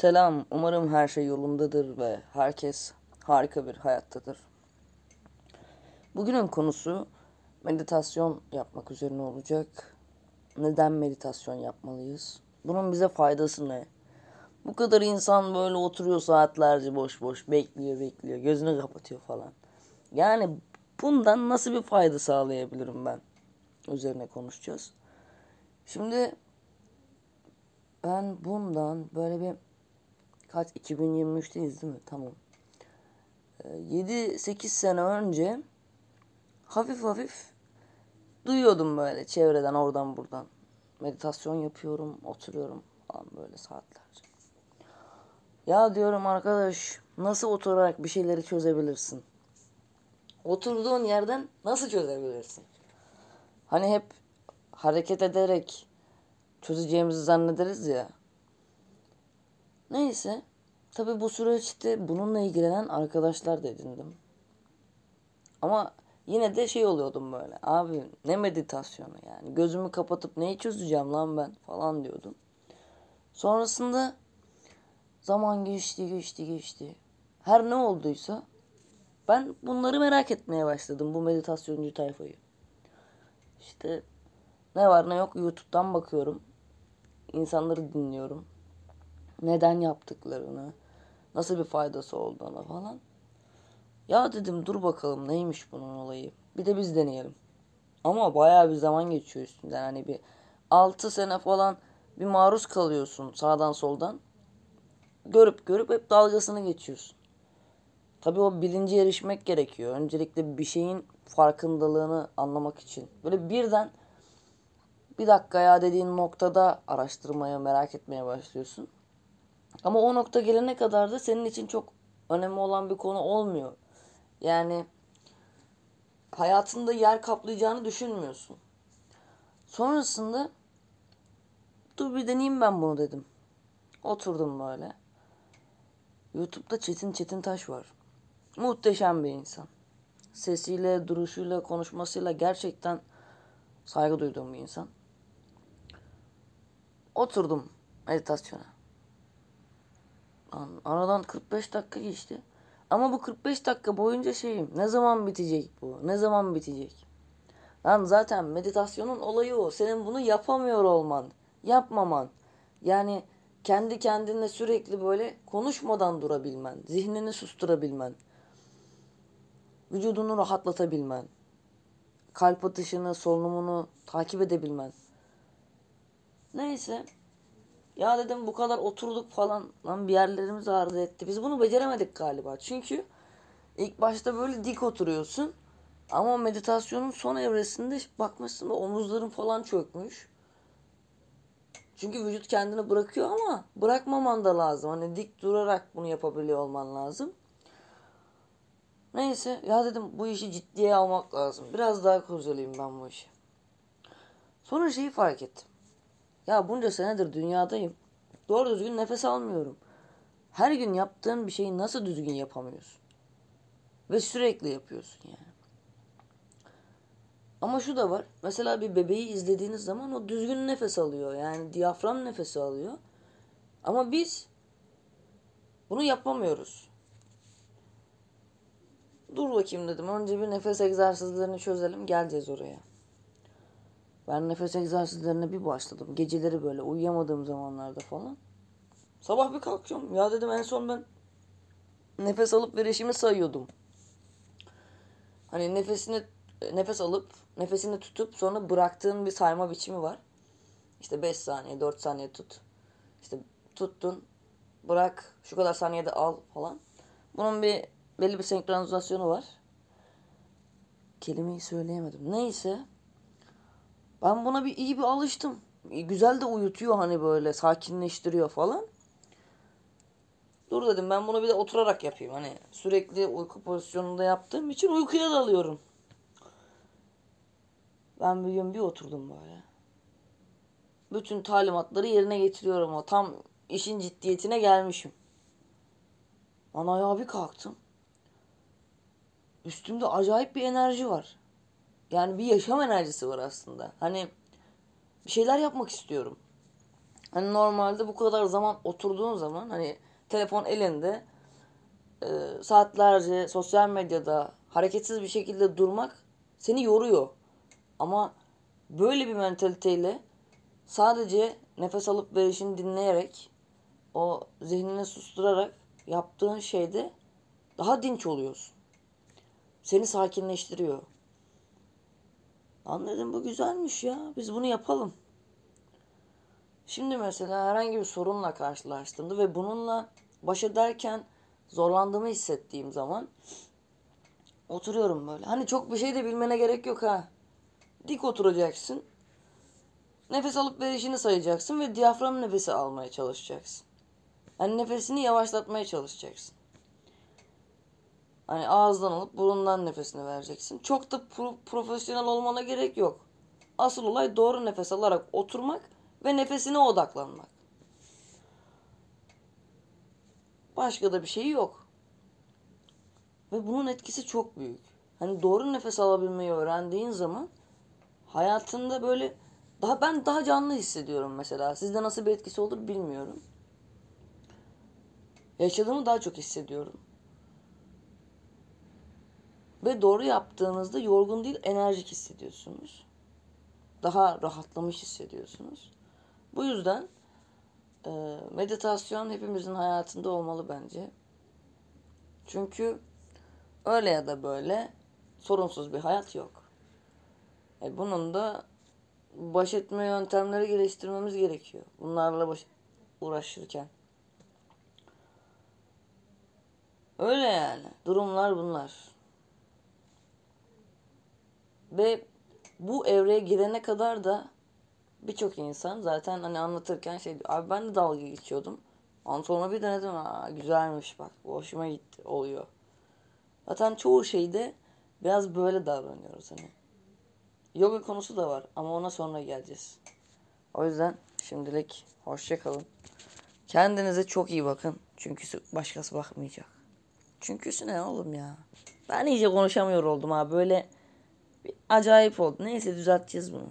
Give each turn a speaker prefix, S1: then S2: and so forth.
S1: Selam, umarım her şey yolundadır ve herkes harika bir hayattadır. Bugünün konusu meditasyon yapmak üzerine olacak. Neden meditasyon yapmalıyız? Bunun bize faydası ne? Bu kadar insan böyle oturuyor saatlerce boş boş bekliyor bekliyor gözünü kapatıyor falan. Yani bundan nasıl bir fayda sağlayabilirim ben? Üzerine konuşacağız. Şimdi ben bundan böyle bir kaç 2023'teyiz değil mi? Tamam. 7-8 sene önce hafif hafif duyuyordum böyle çevreden oradan buradan. Meditasyon yapıyorum, oturuyorum falan böyle saatlerce. Ya diyorum arkadaş nasıl oturarak bir şeyleri çözebilirsin? Oturduğun yerden nasıl çözebilirsin? Hani hep hareket ederek çözeceğimizi zannederiz ya. Neyse. Tabi bu süreçte bununla ilgilenen arkadaşlar da edindim. Ama yine de şey oluyordum böyle. Abi ne meditasyonu yani. Gözümü kapatıp neyi çözeceğim lan ben falan diyordum. Sonrasında zaman geçti geçti geçti. Her ne olduysa ben bunları merak etmeye başladım bu meditasyoncu tayfayı. İşte ne var ne yok YouTube'dan bakıyorum. İnsanları dinliyorum neden yaptıklarını, nasıl bir faydası olduğunu falan. Ya dedim dur bakalım neymiş bunun olayı. Bir de biz deneyelim. Ama bayağı bir zaman geçiyor üstünden. Hani bir 6 sene falan bir maruz kalıyorsun sağdan soldan. Görüp görüp hep dalgasını geçiyorsun. Tabii o bilince erişmek gerekiyor. Öncelikle bir şeyin farkındalığını anlamak için. Böyle birden bir dakika ya dediğin noktada araştırmaya, merak etmeye başlıyorsun. Ama o nokta gelene kadar da senin için çok önemli olan bir konu olmuyor. Yani hayatında yer kaplayacağını düşünmüyorsun. Sonrasında dur bir deneyeyim ben bunu dedim. Oturdum böyle. YouTube'da Çetin Çetin Taş var. Muhteşem bir insan. Sesiyle, duruşuyla, konuşmasıyla gerçekten saygı duyduğum bir insan. Oturdum meditasyona. Aradan 45 dakika geçti. Ama bu 45 dakika boyunca şeyim ne zaman bitecek bu? Ne zaman bitecek? Lan zaten meditasyonun olayı o. Senin bunu yapamıyor olman. Yapmaman. Yani kendi kendinle sürekli böyle konuşmadan durabilmen. Zihnini susturabilmen. Vücudunu rahatlatabilmen. Kalp atışını, solunumunu takip edebilmen. Neyse. Ya dedim bu kadar oturduk falan. Lan bir yerlerimiz ağrıdı etti. Biz bunu beceremedik galiba. Çünkü ilk başta böyle dik oturuyorsun. Ama meditasyonun son evresinde bakmışsın da omuzların falan çökmüş. Çünkü vücut kendini bırakıyor ama bırakmaman da lazım. Hani dik durarak bunu yapabiliyor olman lazım. Neyse ya dedim bu işi ciddiye almak lazım. Biraz daha kurcalayayım ben bu işi. Sonra şeyi fark ettim. Ya bunca senedir dünyadayım. Doğru düzgün nefes almıyorum. Her gün yaptığın bir şeyi nasıl düzgün yapamıyorsun? Ve sürekli yapıyorsun yani. Ama şu da var. Mesela bir bebeği izlediğiniz zaman o düzgün nefes alıyor. Yani diyafram nefesi alıyor. Ama biz bunu yapamıyoruz. Dur bakayım dedim. Önce bir nefes egzersizlerini çözelim. Geleceğiz oraya. Ben nefes egzersizlerine bir başladım. Geceleri böyle uyuyamadığım zamanlarda falan. Sabah bir kalkıyorum. Ya dedim en son ben nefes alıp verişimi sayıyordum. Hani nefesini nefes alıp nefesini tutup sonra bıraktığın bir sayma biçimi var. İşte 5 saniye 4 saniye tut. İşte tuttun bırak şu kadar saniyede al falan. Bunun bir belli bir senkronizasyonu var. Kelimeyi söyleyemedim. Neyse. Ben buna bir iyi bir alıştım. Güzel de uyutuyor hani böyle sakinleştiriyor falan. Dur dedim ben bunu bir de oturarak yapayım. Hani sürekli uyku pozisyonunda yaptığım için uykuya dalıyorum. Ben bir gün bir oturdum böyle. Bütün talimatları yerine getiriyorum o tam işin ciddiyetine gelmişim. Lan ayağa bir kalktım. Üstümde acayip bir enerji var. Yani bir yaşam enerjisi var aslında. Hani bir şeyler yapmak istiyorum. Hani normalde bu kadar zaman oturduğun zaman hani telefon elinde e, saatlerce sosyal medyada hareketsiz bir şekilde durmak seni yoruyor. Ama böyle bir mentaliteyle sadece nefes alıp verişini dinleyerek o zihnini susturarak yaptığın şeyde daha dinç oluyorsun. Seni sakinleştiriyor. Anladım bu güzelmiş ya. Biz bunu yapalım. Şimdi mesela herhangi bir sorunla karşılaştığımda ve bununla baş ederken zorlandığımı hissettiğim zaman oturuyorum böyle. Hani çok bir şey de bilmene gerek yok ha. Dik oturacaksın. Nefes alıp verişini sayacaksın ve diyafram nefesi almaya çalışacaksın. Yani nefesini yavaşlatmaya çalışacaksın. Hani ağızdan alıp burundan nefesini vereceksin. Çok da pro- profesyonel olmana gerek yok. Asıl olay doğru nefes alarak oturmak ve nefesine odaklanmak. Başka da bir şey yok. Ve bunun etkisi çok büyük. Hani doğru nefes alabilmeyi öğrendiğin zaman hayatında böyle daha ben daha canlı hissediyorum mesela. Sizde nasıl bir etkisi olur bilmiyorum. Yaşadığımı daha çok hissediyorum. Ve doğru yaptığınızda yorgun değil enerjik hissediyorsunuz. Daha rahatlamış hissediyorsunuz. Bu yüzden e, meditasyon hepimizin hayatında olmalı bence. Çünkü öyle ya da böyle sorunsuz bir hayat yok. E, bunun da baş etme yöntemleri geliştirmemiz gerekiyor. Bunlarla baş uğraşırken. Öyle yani. Durumlar bunlar. Ve bu evreye girene kadar da birçok insan zaten hani anlatırken şey diyor. Abi ben de dalga geçiyordum. Sonra bir denedim. Aa, güzelmiş bak. Hoşuma gitti. Oluyor. Zaten çoğu şeyde biraz böyle davranıyoruz hani. Yoga konusu da var ama ona sonra geleceğiz. O yüzden şimdilik hoşça kalın. Kendinize çok iyi bakın. Çünkü başkası bakmayacak. Çünküsü ne oğlum ya? Ben iyice konuşamıyor oldum ha. Böyle acayip oldu. Neyse düzelteceğiz bunu.